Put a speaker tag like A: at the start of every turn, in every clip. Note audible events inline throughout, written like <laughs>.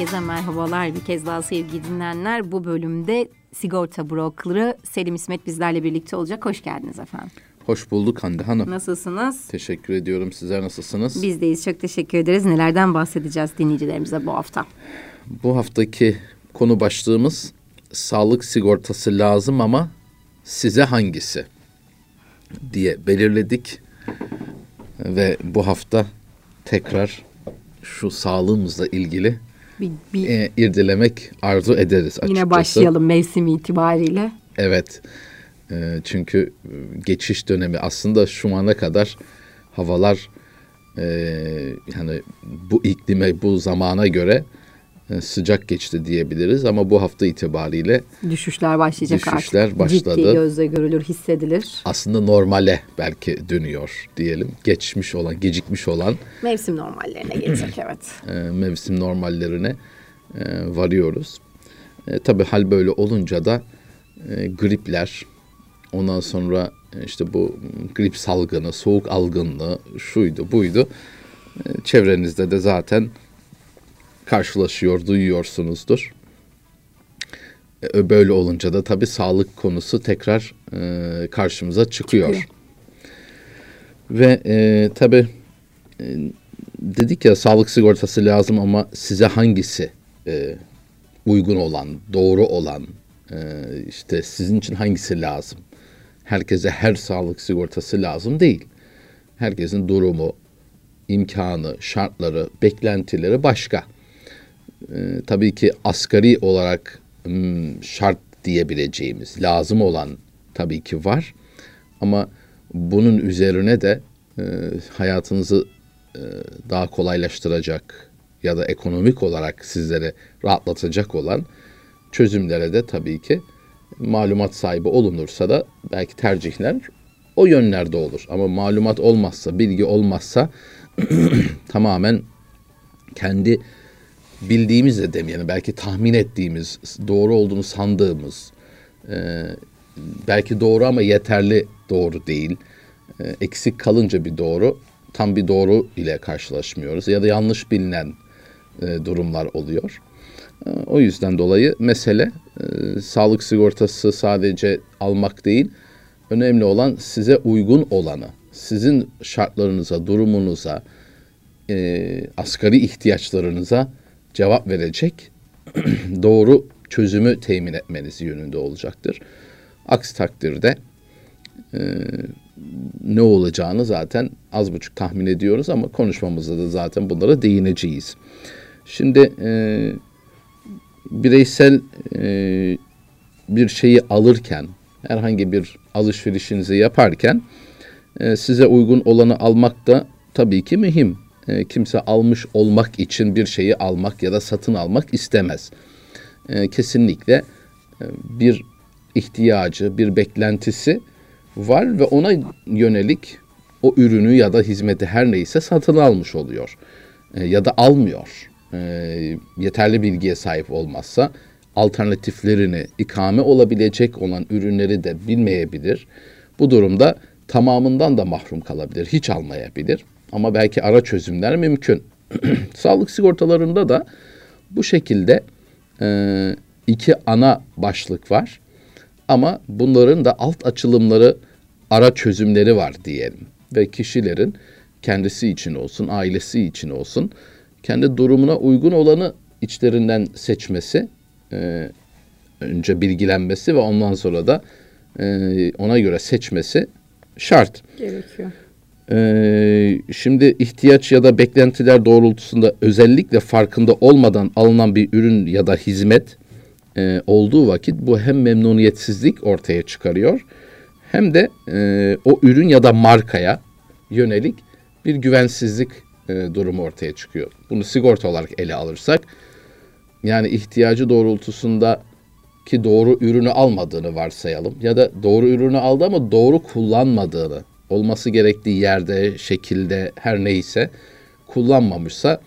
A: Herkese merhabalar. Bir kez daha sevgili dinleyenler. Bu bölümde sigorta brokerı Selim İsmet bizlerle birlikte olacak. Hoş geldiniz efendim.
B: Hoş bulduk Hande Hanım.
A: Nasılsınız?
B: Teşekkür ediyorum. Sizler nasılsınız?
A: Bizdeyiz. Çok teşekkür ederiz. Nelerden bahsedeceğiz dinleyicilerimize bu hafta?
B: Bu haftaki konu başlığımız sağlık sigortası lazım ama size hangisi diye belirledik. Ve bu hafta tekrar şu sağlığımızla ilgili
A: Bir, bir
B: e, irdelemek arzu ederiz açıkçası.
A: yine başlayalım mevsim itibariyle.
B: Evet. E, çünkü geçiş dönemi aslında şu ana kadar havalar e, yani bu iklime bu zamana göre sıcak geçti diyebiliriz ama bu hafta itibariyle
A: Düşüşler başlayacak
B: Düşüşler
A: artık.
B: başladı.
A: Ciddi gözle görülür, hissedilir.
B: aslında normale belki dönüyor diyelim. Geçmiş olan, gecikmiş olan
A: Mevsim normallerine gelecek <clears throat> evet.
B: e, mevsim normallerine e, varıyoruz. E, tabii hal böyle olunca da e, gripler, ondan sonra e, işte bu grip salgını, soğuk algınlığı, şuydu buydu. E, çevrenizde de zaten karşılaşıyor, duyuyorsunuzdur. E, böyle olunca da tabii sağlık konusu tekrar e, karşımıza çıkıyor.
A: Çıkıyor.
B: Ve e, tabii e, dedik ya sağlık sigortası lazım ama size hangisi e, uygun olan, doğru olan, e, işte sizin için hangisi lazım? Herkese her sağlık sigortası lazım değil. Herkesin durumu, imkanı, şartları, beklentileri başka. E, tabii ki asgari olarak hmm, şart diyebileceğimiz, lazım olan tabii ki var. Ama bunun üzerine de e, hayatınızı e, daha kolaylaştıracak ya da ekonomik olarak sizlere rahatlatacak olan çözümlere de tabii ki malumat sahibi olunursa da belki tercihler o yönlerde olur. Ama malumat olmazsa, bilgi olmazsa <clears throat> tamamen kendi bildiğimiz de demeyelim belki tahmin ettiğimiz, doğru olduğunu sandığımız, e, belki doğru ama yeterli doğru değil. E, eksik kalınca bir doğru, tam bir doğru ile karşılaşmıyoruz ya da yanlış bilinen e, durumlar oluyor. E, o yüzden dolayı mesele e, sağlık sigortası sadece almak değil, önemli olan size uygun olanı, sizin şartlarınıza, durumunuza, e, asgari ihtiyaçlarınıza cevap verecek <clears throat> doğru çözümü temin etmeniz yönünde olacaktır. Aksi takdirde e, ne olacağını zaten az buçuk tahmin ediyoruz ama konuşmamızda da zaten bunlara değineceğiz. Şimdi e, bireysel e, bir şeyi alırken, herhangi bir alışverişinizi yaparken e, size uygun olanı almak da tabii ki mühim. E, kimse almış olmak için bir şeyi almak ya da satın almak istemez. E, kesinlikle e, bir ihtiyacı, bir beklentisi var ve ona yönelik o ürünü ya da hizmeti her neyse satın almış oluyor. E, ya da almıyor. E, yeterli bilgiye sahip olmazsa alternatiflerini, ikame olabilecek olan ürünleri de bilmeyebilir. Bu durumda tamamından da mahrum kalabilir, hiç almayabilir. Ama belki ara çözümler mümkün. <clears throat> Sağlık sigortalarında da bu şekilde e, iki ana başlık var. Ama bunların da alt açılımları, ara çözümleri var diyelim. Ve kişilerin kendisi için olsun, ailesi için olsun, kendi durumuna uygun olanı içlerinden seçmesi, e, önce bilgilenmesi ve ondan sonra da e, ona göre seçmesi şart.
A: Gerekiyor.
B: Ee, şimdi ihtiyaç ya da beklentiler doğrultusunda özellikle farkında olmadan alınan bir ürün ya da hizmet e, olduğu vakit bu hem memnuniyetsizlik ortaya çıkarıyor hem de e, o ürün ya da markaya yönelik bir güvensizlik e, durumu ortaya çıkıyor. Bunu sigorta olarak ele alırsak yani ihtiyacı doğrultusunda ki doğru ürünü almadığını varsayalım ya da doğru ürünü aldı ama doğru kullanmadığını olması gerektiği yerde, şekilde her neyse kullanmamışsa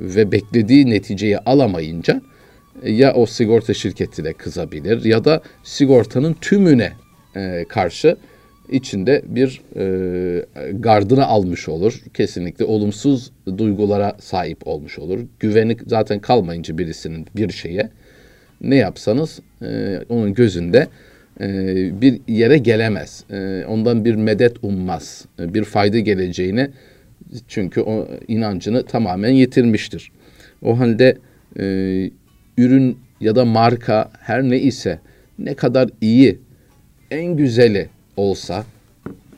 B: ve beklediği neticeyi alamayınca e, ya o sigorta şirketine kızabilir ya da sigortanın tümüne e, karşı içinde bir e, gardını almış olur. Kesinlikle olumsuz duygulara sahip olmuş olur. Güveni zaten kalmayınca birisinin bir şeye ne yapsanız e, onun gözünde e, bir yere gelemez. E, ondan bir medet ummaz. E, bir fayda geleceğine çünkü o inancını tamamen yitirmiştir. O halde e, ürün ya da marka her ne ise ne kadar iyi, en güzeli olsa,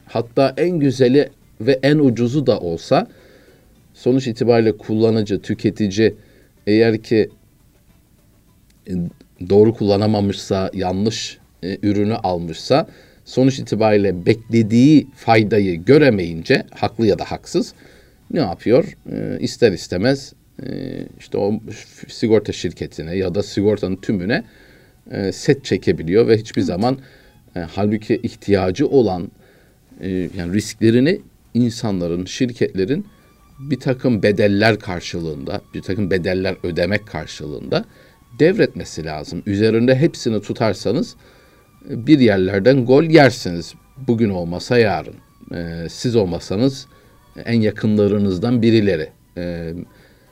B: hatta en güzeli ve en ucuzu da olsa, sonuç itibariyle kullanıcı, tüketici eğer ki e, doğru kullanamamışsa, yanlış e, ürünü almışsa, sonuç itibariyle beklediği faydayı göremeyince, haklı ya da haksız, ne yapıyor? E, ister istemez e, işte o sigorta şirketine ya da sigortanın tümüne e, set çekebiliyor ve hiçbir zaman e, halbuki ihtiyacı olan e, yani risklerini insanların, şirketlerin bir takım bedeller karşılığında, bir takım bedeller ödemek karşılığında devretmesi lazım. Üzerinde hepsini tutarsanız bir yerlerden gol yersiniz. Bugün olmasa yarın. E, siz olmasanız en yakınlarınızdan birileri. E,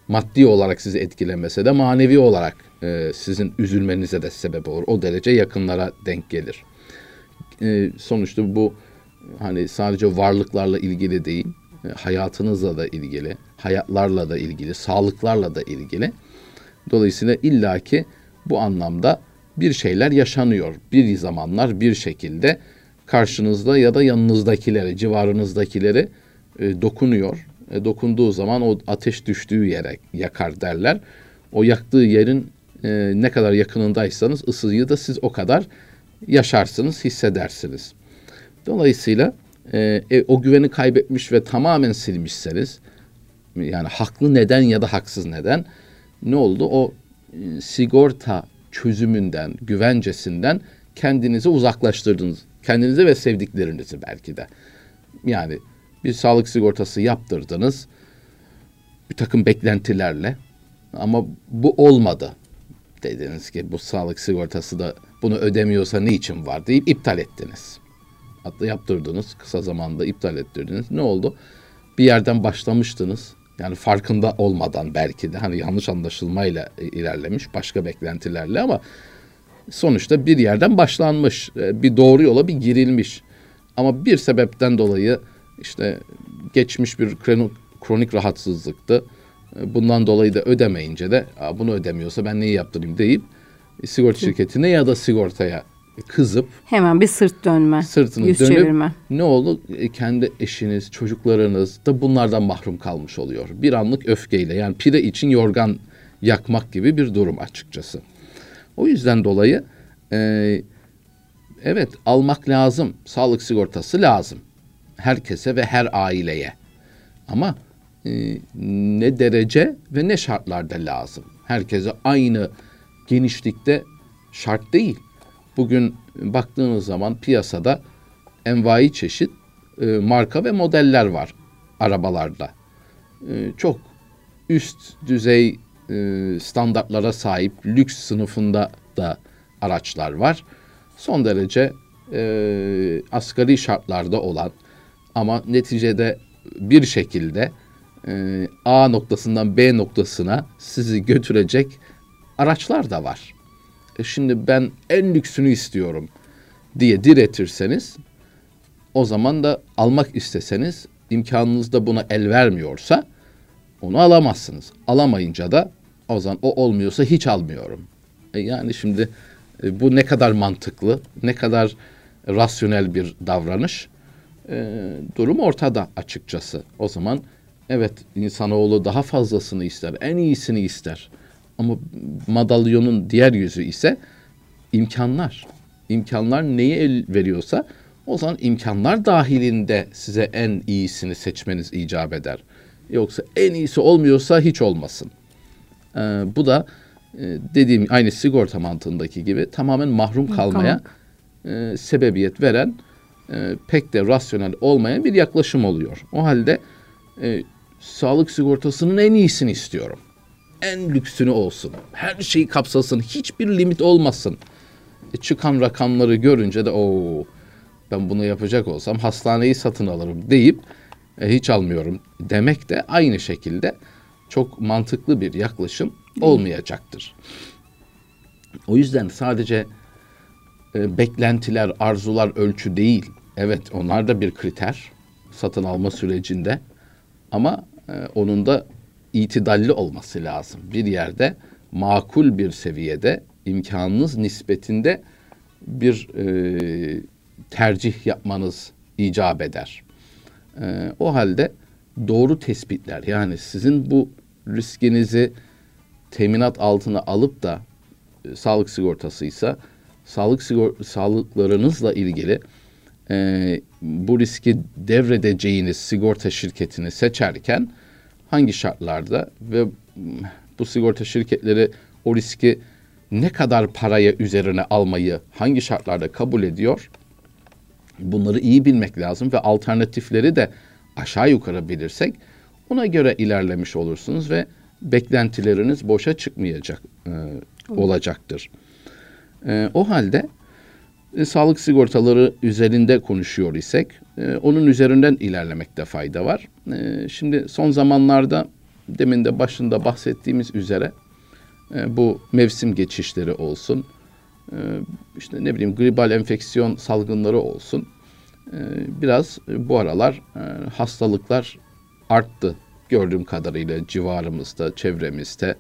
B: maddi olarak sizi etkilemese de manevi olarak e, sizin üzülmenize de sebep olur. O derece yakınlara denk gelir. E, sonuçta bu hani sadece varlıklarla ilgili değil, e, hayatınızla da ilgili, hayatlarla da ilgili, sağlıklarla da ilgili. Dolayısıyla illaki bu anlamda bir şeyler yaşanıyor. Bir zamanlar bir şekilde karşınızda ya da yanınızdakileri, civarınızdakileri e, dokunuyor. E, dokunduğu zaman o ateş düştüğü yere yakar derler. O yaktığı yerin e, ne kadar yakınındaysanız ısıyı da siz o kadar yaşarsınız, hissedersiniz. Dolayısıyla e, e, o güveni kaybetmiş ve tamamen silmişseniz yani haklı neden ya da haksız neden ne oldu? O e, sigorta çözümünden, güvencesinden kendinizi uzaklaştırdınız. Kendinizi ve sevdiklerinizi belki de. Yani bir sağlık sigortası yaptırdınız. Bir takım beklentilerle ama bu olmadı. Dediniz ki bu sağlık sigortası da bunu ödemiyorsa ne için var deyip iptal ettiniz. Hatta yaptırdınız kısa zamanda iptal ettirdiniz. Ne oldu? Bir yerden başlamıştınız. Yani farkında olmadan belki de hani yanlış anlaşılmayla ilerlemiş başka beklentilerle ama sonuçta bir yerden başlanmış. E, bir doğru yola bir girilmiş. Ama bir sebepten dolayı işte geçmiş bir kronik rahatsızlıktı. E, bundan dolayı da ödemeyince de bunu ödemiyorsa ben neyi yaptırayım deyip e, sigorta şirketine ya da sigortaya kızıp
A: hemen bir sırt dönme,
B: sırtını yüz dönüp çevirme. ne oldu? E, kendi eşiniz, çocuklarınız da bunlardan mahrum kalmış oluyor. Bir anlık öfkeyle yani pire için yorgan yakmak gibi bir durum açıkçası. O yüzden dolayı e, evet almak lazım. Sağlık sigortası lazım herkese ve her aileye. Ama e, ne derece ve ne şartlarda lazım. Herkese aynı genişlikte şart değil. Bugün baktığınız zaman piyasada envai çeşit e, marka ve modeller var arabalarda. E, çok üst düzey e, standartlara sahip lüks sınıfında da araçlar var. Son derece e, asgari şartlarda olan ama neticede bir şekilde e, A noktasından B noktasına sizi götürecek araçlar da var. E şimdi ben en lüksünü istiyorum diye diretirseniz o zaman da almak isteseniz imkanınız da buna el vermiyorsa onu alamazsınız. Alamayınca da o zaman o olmuyorsa hiç almıyorum. E yani şimdi e, bu ne kadar mantıklı, ne kadar rasyonel bir davranış e, durum ortada açıkçası. O zaman evet insanoğlu daha fazlasını ister, en iyisini ister. Ama madalyonun diğer yüzü ise imkanlar. İmkanlar neyi el veriyorsa o zaman imkanlar dahilinde size en iyisini seçmeniz icap eder. Yoksa en iyisi olmuyorsa hiç olmasın. Ee, bu da e, dediğim aynı sigorta mantığındaki gibi tamamen mahrum kalmaya e, sebebiyet veren e, pek de rasyonel olmayan bir yaklaşım oluyor. O halde e, sağlık sigortasının en iyisini istiyorum. En lüksünü olsun. Her şeyi kapsasın. Hiçbir limit olmasın. E, çıkan rakamları görünce de o ben bunu yapacak olsam hastaneyi satın alırım deyip e, hiç almıyorum demek de aynı şekilde çok mantıklı bir yaklaşım olmayacaktır. O yüzden sadece e, beklentiler, arzular ölçü değil. Evet onlar da bir kriter satın alma sürecinde ama e, onun da itidalli olması lazım. Bir yerde makul bir seviyede imkanınız nispetinde bir e, tercih yapmanız icap eder. E, o halde doğru tespitler yani sizin bu riskinizi teminat altına alıp da e, sağlık sigortasıysa sağlık sigor sağlıklarınızla ilgili e, bu riski devredeceğiniz sigorta şirketini seçerken hangi şartlarda ve bu sigorta şirketleri o riski ne kadar paraya üzerine almayı hangi şartlarda kabul ediyor? Bunları iyi bilmek lazım ve alternatifleri de aşağı yukarı bilirsek ona göre ilerlemiş olursunuz ve beklentileriniz boşa çıkmayacak e, olacaktır. E, o halde e, sağlık sigortaları üzerinde konuşuyor isek e, onun üzerinden ilerlemekte fayda var. E, şimdi son zamanlarda demin de başında bahsettiğimiz üzere e, bu mevsim geçişleri olsun, e, işte ne bileyim gribal enfeksiyon salgınları olsun. E, biraz bu aralar e, hastalıklar arttı gördüğüm kadarıyla civarımızda, çevremizde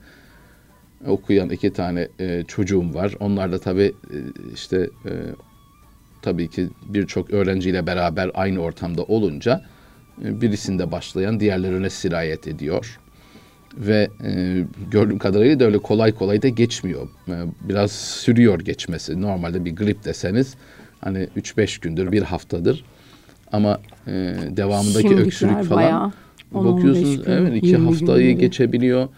B: okuyan iki tane e, çocuğum var. Onlar da tabii e, işte e, tabii ki birçok öğrenciyle beraber aynı ortamda olunca e, birisinde başlayan diğerlerine sirayet ediyor. Ve e, gördüğüm kadarıyla da öyle kolay kolay da geçmiyor. E, biraz sürüyor geçmesi. Normalde bir grip deseniz hani 3-5 gündür, bir haftadır. Ama e, devamındaki
A: Şimdikiler
B: öksürük falan
A: bayağı 10-15
B: bakıyorsunuz
A: gün,
B: evet iki
A: 20
B: haftayı
A: gibi.
B: geçebiliyor.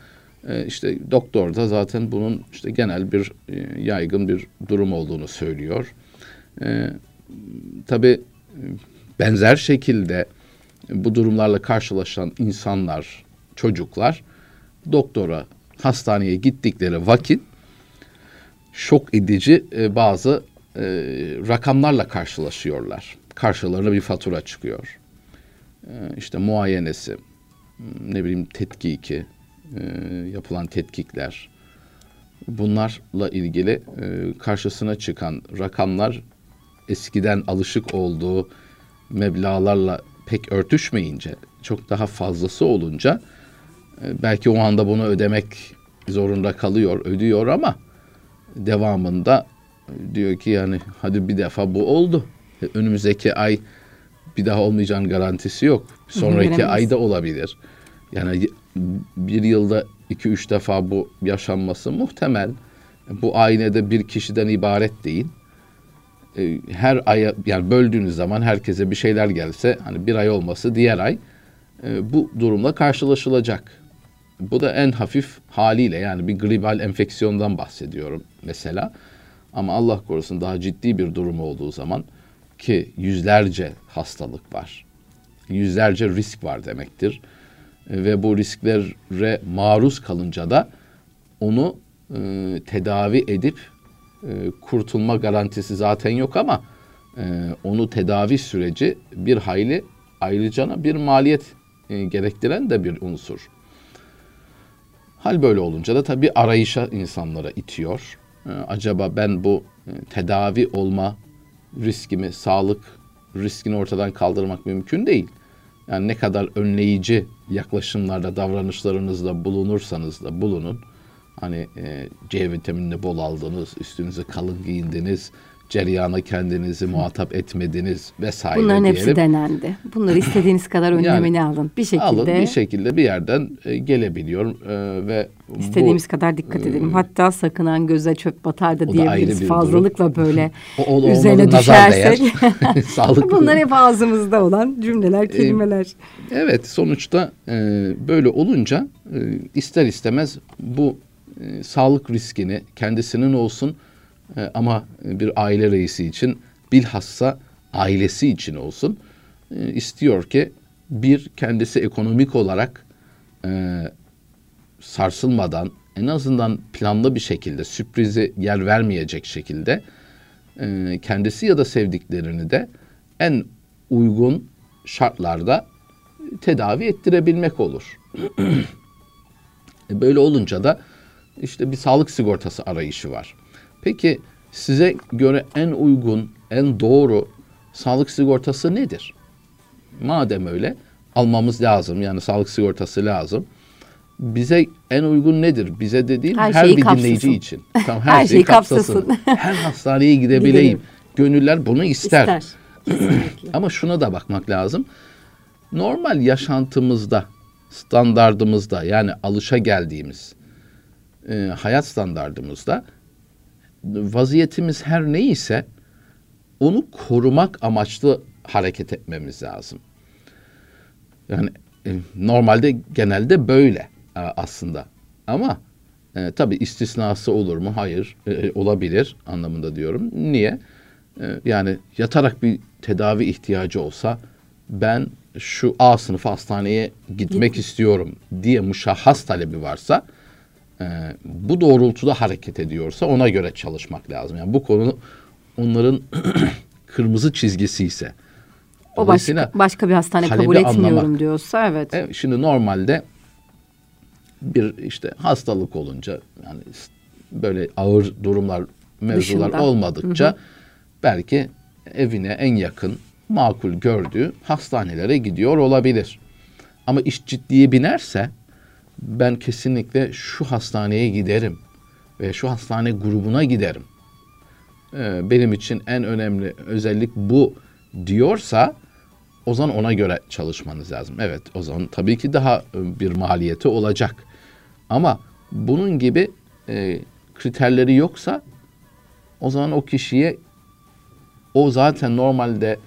B: E, işte doktor da zaten bunun işte genel bir e, yaygın bir durum olduğunu söylüyor. E, tabii e, benzer şekilde bu durumlarla karşılaşan insanlar, çocuklar doktora, hastaneye gittikleri vakit şok edici e, bazı e, rakamlarla karşılaşıyorlar. Karşılarına bir fatura çıkıyor. E, işte muayenesi, ne bileyim tetkiki, e, yapılan tetkikler. Bunlarla ilgili e, karşısına çıkan rakamlar eskiden alışık olduğu meblağlarla pek örtüşmeyince, çok daha fazlası olunca e, belki o anda bunu ödemek zorunda kalıyor, ödüyor ama devamında diyor ki yani hadi bir defa bu oldu. Önümüzdeki ay bir daha olmayacağın garantisi yok. Sonraki ayda olabilir. Yani bir yılda iki üç defa bu yaşanması muhtemel. Bu ailede bir kişiden ibaret değil. E, Her aya yani böldüğünüz zaman herkese bir şeyler gelse hani bir ay olması diğer ay e, bu durumla karşılaşılacak. Bu da en hafif haliyle yani bir gribal enfeksiyondan bahsediyorum mesela. Ama Allah korusun daha ciddi bir durum olduğu zaman ki yüzlerce hastalık var. Yüzlerce risk var demektir. E, Ve bu risklere maruz kalınca da onu e, tedavi edip e, kurtulma garantisi zaten yok ama e, onu tedavi süreci bir hayli ayrıca bir maliyet e, gerektiren de bir unsur. Hal böyle olunca da tabii arayışa insanlara itiyor. Ee, acaba ben bu e, tedavi olma riskimi, sağlık riskini ortadan kaldırmak mümkün değil. Yani ne kadar önleyici yaklaşımlarda, davranışlarınızda bulunursanız da bulunun. Hani e, C vitaminini bol aldınız, üstünüzü kalın giyindiniz, cereyana kendinizi muhatap etmediniz vesaire
A: Bunların hepsi
B: diyelim.
A: denendi. Bunları istediğiniz <laughs> kadar önlemini alın. Bir şekilde
B: Alın bir şekilde bir yerden e, gelebiliyor e, ve bu-
A: istediğimiz kadar dikkat edelim. Hatta sakınan göze çöp batar da diyebiliriz. Fazlalıkla böyle <laughs>
B: O- o-
A: üzerine düşersek. <laughs> Bunlar hep ağzımızda olan cümleler, kelimeler.
B: Evet sonuçta e, böyle olunca e, ister istemez bu e, sağlık riskini kendisinin olsun e, ama bir aile reisi için bilhassa ailesi için olsun e, istiyor ki bir kendisi ekonomik olarak e, sarsılmadan en azından planlı bir şekilde sürprizi yer vermeyecek şekilde e, kendisi ya da sevdiklerini de en uygun şartlarda tedavi ettirebilmek olur. <clears throat> E, böyle olunca da işte bir sağlık sigortası arayışı var. Peki size göre en uygun, en doğru sağlık sigortası nedir? Madem öyle almamız lazım yani sağlık sigortası lazım. Bize en uygun nedir? Bize dediğim her, her bir kapsasın. dinleyici için. <laughs>
A: Tamam, her, her şeyi, şeyi kapsasın. kapsasın. <laughs>
B: her hastaneye gidebileyim. Gidelim. Gönüller bunu ister. ister. <clears throat> Ama şuna da bakmak lazım. Normal yaşantımızda, standardımızda yani alışa geldiğimiz e, hayat standardımızda vaziyetimiz her neyse onu korumak amaçlı hareket etmemiz lazım. Yani e, normalde genelde böyle e, aslında. Ama e, tabii istisnası olur mu? Hayır, e, e, olabilir anlamında diyorum. Niye? E, yani yatarak bir tedavi ihtiyacı olsa ben şu A sınıfı hastaneye gitmek Git. istiyorum diye muşahhas talebi varsa e, bu doğrultuda hareket ediyorsa ona göre çalışmak lazım. Yani bu konu onların <clears throat> kırmızı çizgisi ise.
A: O başka, başka bir hastane kabul etmiyorum anlamak. diyorsa evet.
B: evet. Şimdi normalde bir işte hastalık olunca yani böyle ağır durumlar mevzular Dışında. olmadıkça hı hı. belki evine en yakın makul gördüğü hastanelere gidiyor olabilir. Ama iş ciddiye binerse ben kesinlikle şu hastaneye giderim ve şu hastane grubuna giderim. Ee, benim için en önemli özellik bu diyorsa o zaman ona göre çalışmanız lazım. Evet o zaman tabii ki daha e, bir maliyeti olacak. Ama bunun gibi e, kriterleri yoksa o zaman o kişiye o zaten normalde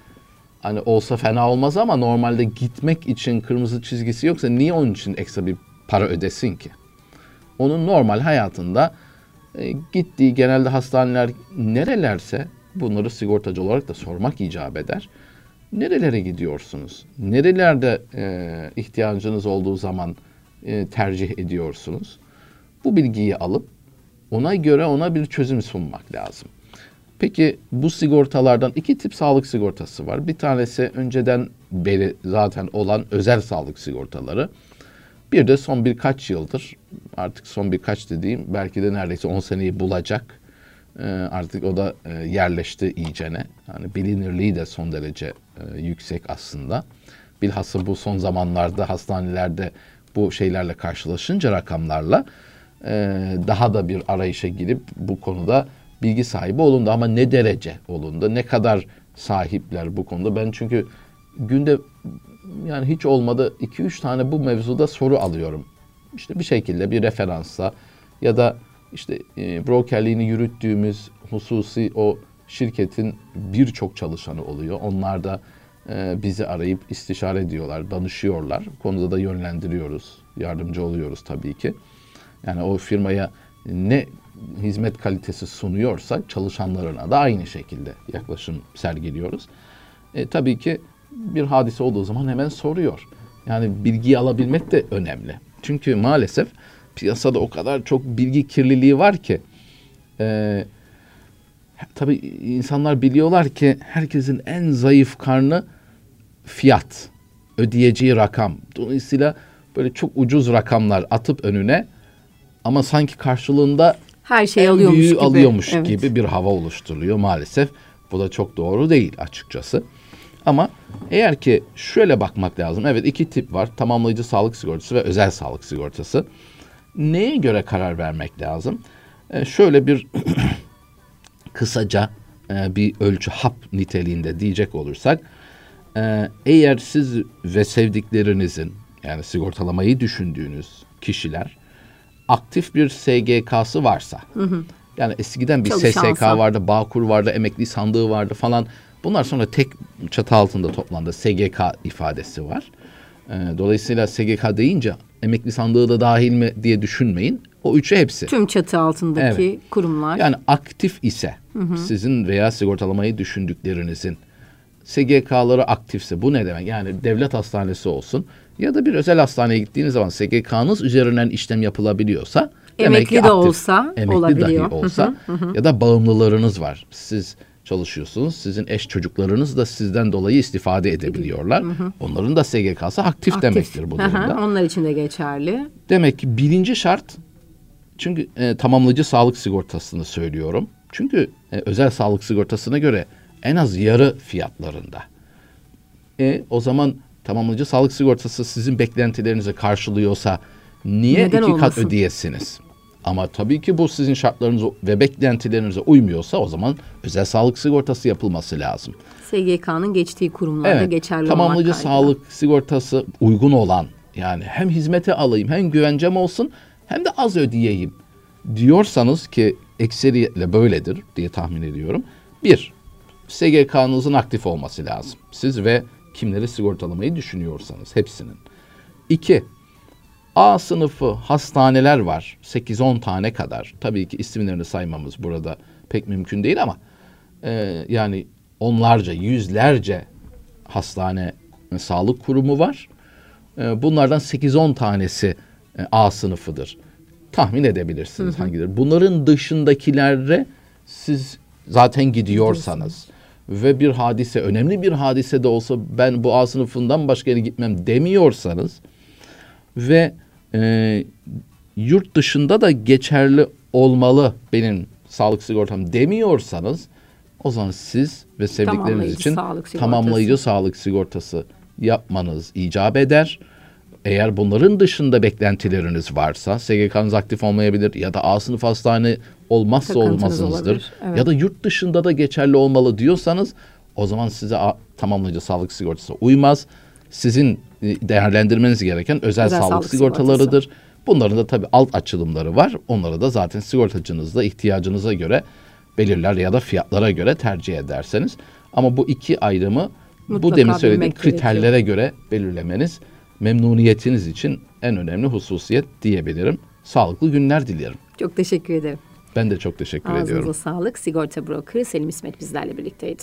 B: hani olsa fena olmaz ama normalde gitmek için kırmızı çizgisi yoksa niye onun için ekstra bir para ödesin ki? Onun normal hayatında e, gittiği genelde hastaneler nerelerse bunları sigortacı olarak da sormak icap eder. Nerelere gidiyorsunuz? Nerelerde e, ihtiyacınız olduğu zaman e, tercih ediyorsunuz? Bu bilgiyi alıp ona göre ona bir çözüm sunmak lazım. Peki bu sigortalardan iki tip sağlık sigortası var. Bir tanesi önceden beri zaten olan özel sağlık sigortaları. Bir de son birkaç yıldır artık son birkaç dediğim belki de neredeyse 10 seneyi bulacak. Ee, artık o da e, yerleşti iyicene. Yani bilinirliği de son derece e, yüksek aslında. Bilhassa bu son zamanlarda hastanelerde bu şeylerle karşılaşınca rakamlarla e, daha da bir arayışa girip bu konuda bilgi sahibi olundu ama ne derece olundu? Ne kadar sahipler bu konuda? Ben çünkü günde yani hiç olmadı 2-3 tane bu mevzuda soru alıyorum. İşte bir şekilde bir referansla ya da işte e, brokerliğini yürüttüğümüz hususi o şirketin birçok çalışanı oluyor. Onlar da e, bizi arayıp istişare ediyorlar, danışıyorlar. Konuda da yönlendiriyoruz, yardımcı oluyoruz tabii ki. Yani o firmaya ne hizmet kalitesi sunuyorsak çalışanlarına da aynı şekilde yaklaşım sergiliyoruz. E, tabii ki bir hadise olduğu zaman hemen soruyor. Yani bilgiyi alabilmek de önemli. Çünkü maalesef piyasada o kadar çok bilgi kirliliği var ki e, tabii insanlar biliyorlar ki herkesin en zayıf karnı fiyat, ödeyeceği rakam. Dolayısıyla böyle çok ucuz rakamlar atıp önüne ama sanki karşılığında
A: her şey alıyormuş gibi.
B: alıyormuş evet. gibi bir hava oluşturuluyor maalesef. Bu da çok doğru değil açıkçası. Ama eğer ki şöyle bakmak lazım. Evet iki tip var. Tamamlayıcı sağlık sigortası ve özel sağlık sigortası. Neye göre karar vermek lazım? Ee, şöyle bir <clears throat> kısaca e, bir ölçü hap niteliğinde diyecek olursak e, eğer siz ve sevdiklerinizin yani sigortalamayı düşündüğünüz kişiler aktif bir SGK'sı varsa hı hı. yani eskiden bir Çalışansa. SSK vardı, Bağkur vardı, emekli sandığı vardı falan bunlar sonra tek çatı altında toplandı SGK ifadesi var. E, dolayısıyla SGK deyince emekli sandığı da dahil mi diye düşünmeyin. O üçü hepsi.
A: Tüm çatı altındaki evet. kurumlar.
B: Yani aktif ise hı hı. sizin veya sigortalamayı düşündüklerinizin SGK'ları aktifse bu ne demek? Yani devlet hastanesi olsun ya da bir özel hastaneye gittiğiniz zaman SGK'nız üzerinden işlem yapılabiliyorsa
A: emekli de aktif, olsa
B: emekli olabiliyor. dahi olsa hı hı hı. ya da bağımlılarınız var. Siz çalışıyorsunuz. Sizin eş çocuklarınız da sizden dolayı istifade edebiliyorlar. Onların da SGK'sı aktif,
A: Aktif.
B: demektir bu
A: Hı hı,
B: durumda.
A: Onlar için de geçerli.
B: Demek ki birinci şart çünkü e, tamamlayıcı sağlık sigortasını söylüyorum. Çünkü e, özel sağlık sigortasına göre en az yarı fiyatlarında. E, o zaman tamamlayıcı sağlık sigortası sizin beklentilerinizi karşılıyorsa niye
A: Neden
B: iki kat
A: olmasın?
B: ödeyesiniz? Ama tabii ki bu sizin şartlarınıza ve beklentilerinize uymuyorsa o zaman özel sağlık sigortası yapılması lazım.
A: SGK'nın geçtiği kurumlarda geçerli
B: tamamlayıcı
A: olmak
B: sağlık sigortası uygun olan yani hem hizmete alayım hem güvencem olsun hem de az ödeyeyim diyorsanız ki ekseriyetle böyledir diye tahmin ediyorum. Bir, SGK'nızın aktif olması lazım. Siz ve kimleri sigortalamayı düşünüyorsanız hepsinin. İki, A sınıfı hastaneler var. 8-10 tane kadar. Tabii ki isimlerini saymamız burada pek mümkün değil ama e, yani onlarca, yüzlerce hastane e, sağlık kurumu var. E, bunlardan 8-10 tanesi e, A sınıfıdır. Tahmin edebilirsiniz hangileri. Bunların dışındakilere siz zaten gidiyorsanız ve bir hadise, önemli bir hadise de olsa ben bu A sınıfından başka yere gitmem demiyorsanız ve e, yurt dışında da geçerli olmalı benim sağlık sigortam demiyorsanız o zaman siz ve sevdikleriniz
A: Tamamlayıcı
B: için
A: sağlık
B: tamamlayıcı sağlık sigortası yapmanız icap eder. Eğer bunların dışında beklentileriniz varsa SGK'nız aktif olmayabilir ya da A sınıf hastane olmazsa
A: Takıntınız
B: olmazınızdır.
A: olabilir, evet.
B: Ya da yurt dışında da geçerli olmalı diyorsanız o zaman size tamamlayıcı sağlık sigortası uymaz. Sizin değerlendirmeniz gereken özel,
A: Özel
B: sağlık,
A: sağlık
B: sigortalarıdır. Bunların da tabii alt açılımları var. Onları da zaten sigortacınızda ihtiyacınıza göre belirler ya da fiyatlara göre tercih ederseniz. Ama bu iki ayrımı bu
A: Mutlaka
B: demin söylediğim
A: bilmek gerekiyor.
B: kriterlere göre belirlemeniz memnuniyetiniz için en önemli hususiyet diyebilirim. Sağlıklı günler dilerim.
A: Çok teşekkür ederim.
B: Ben de çok teşekkür
A: Ağzınıza
B: ediyorum.
A: sağlık. Sigorta brokeri Selim İsmet bizlerle birlikteydi.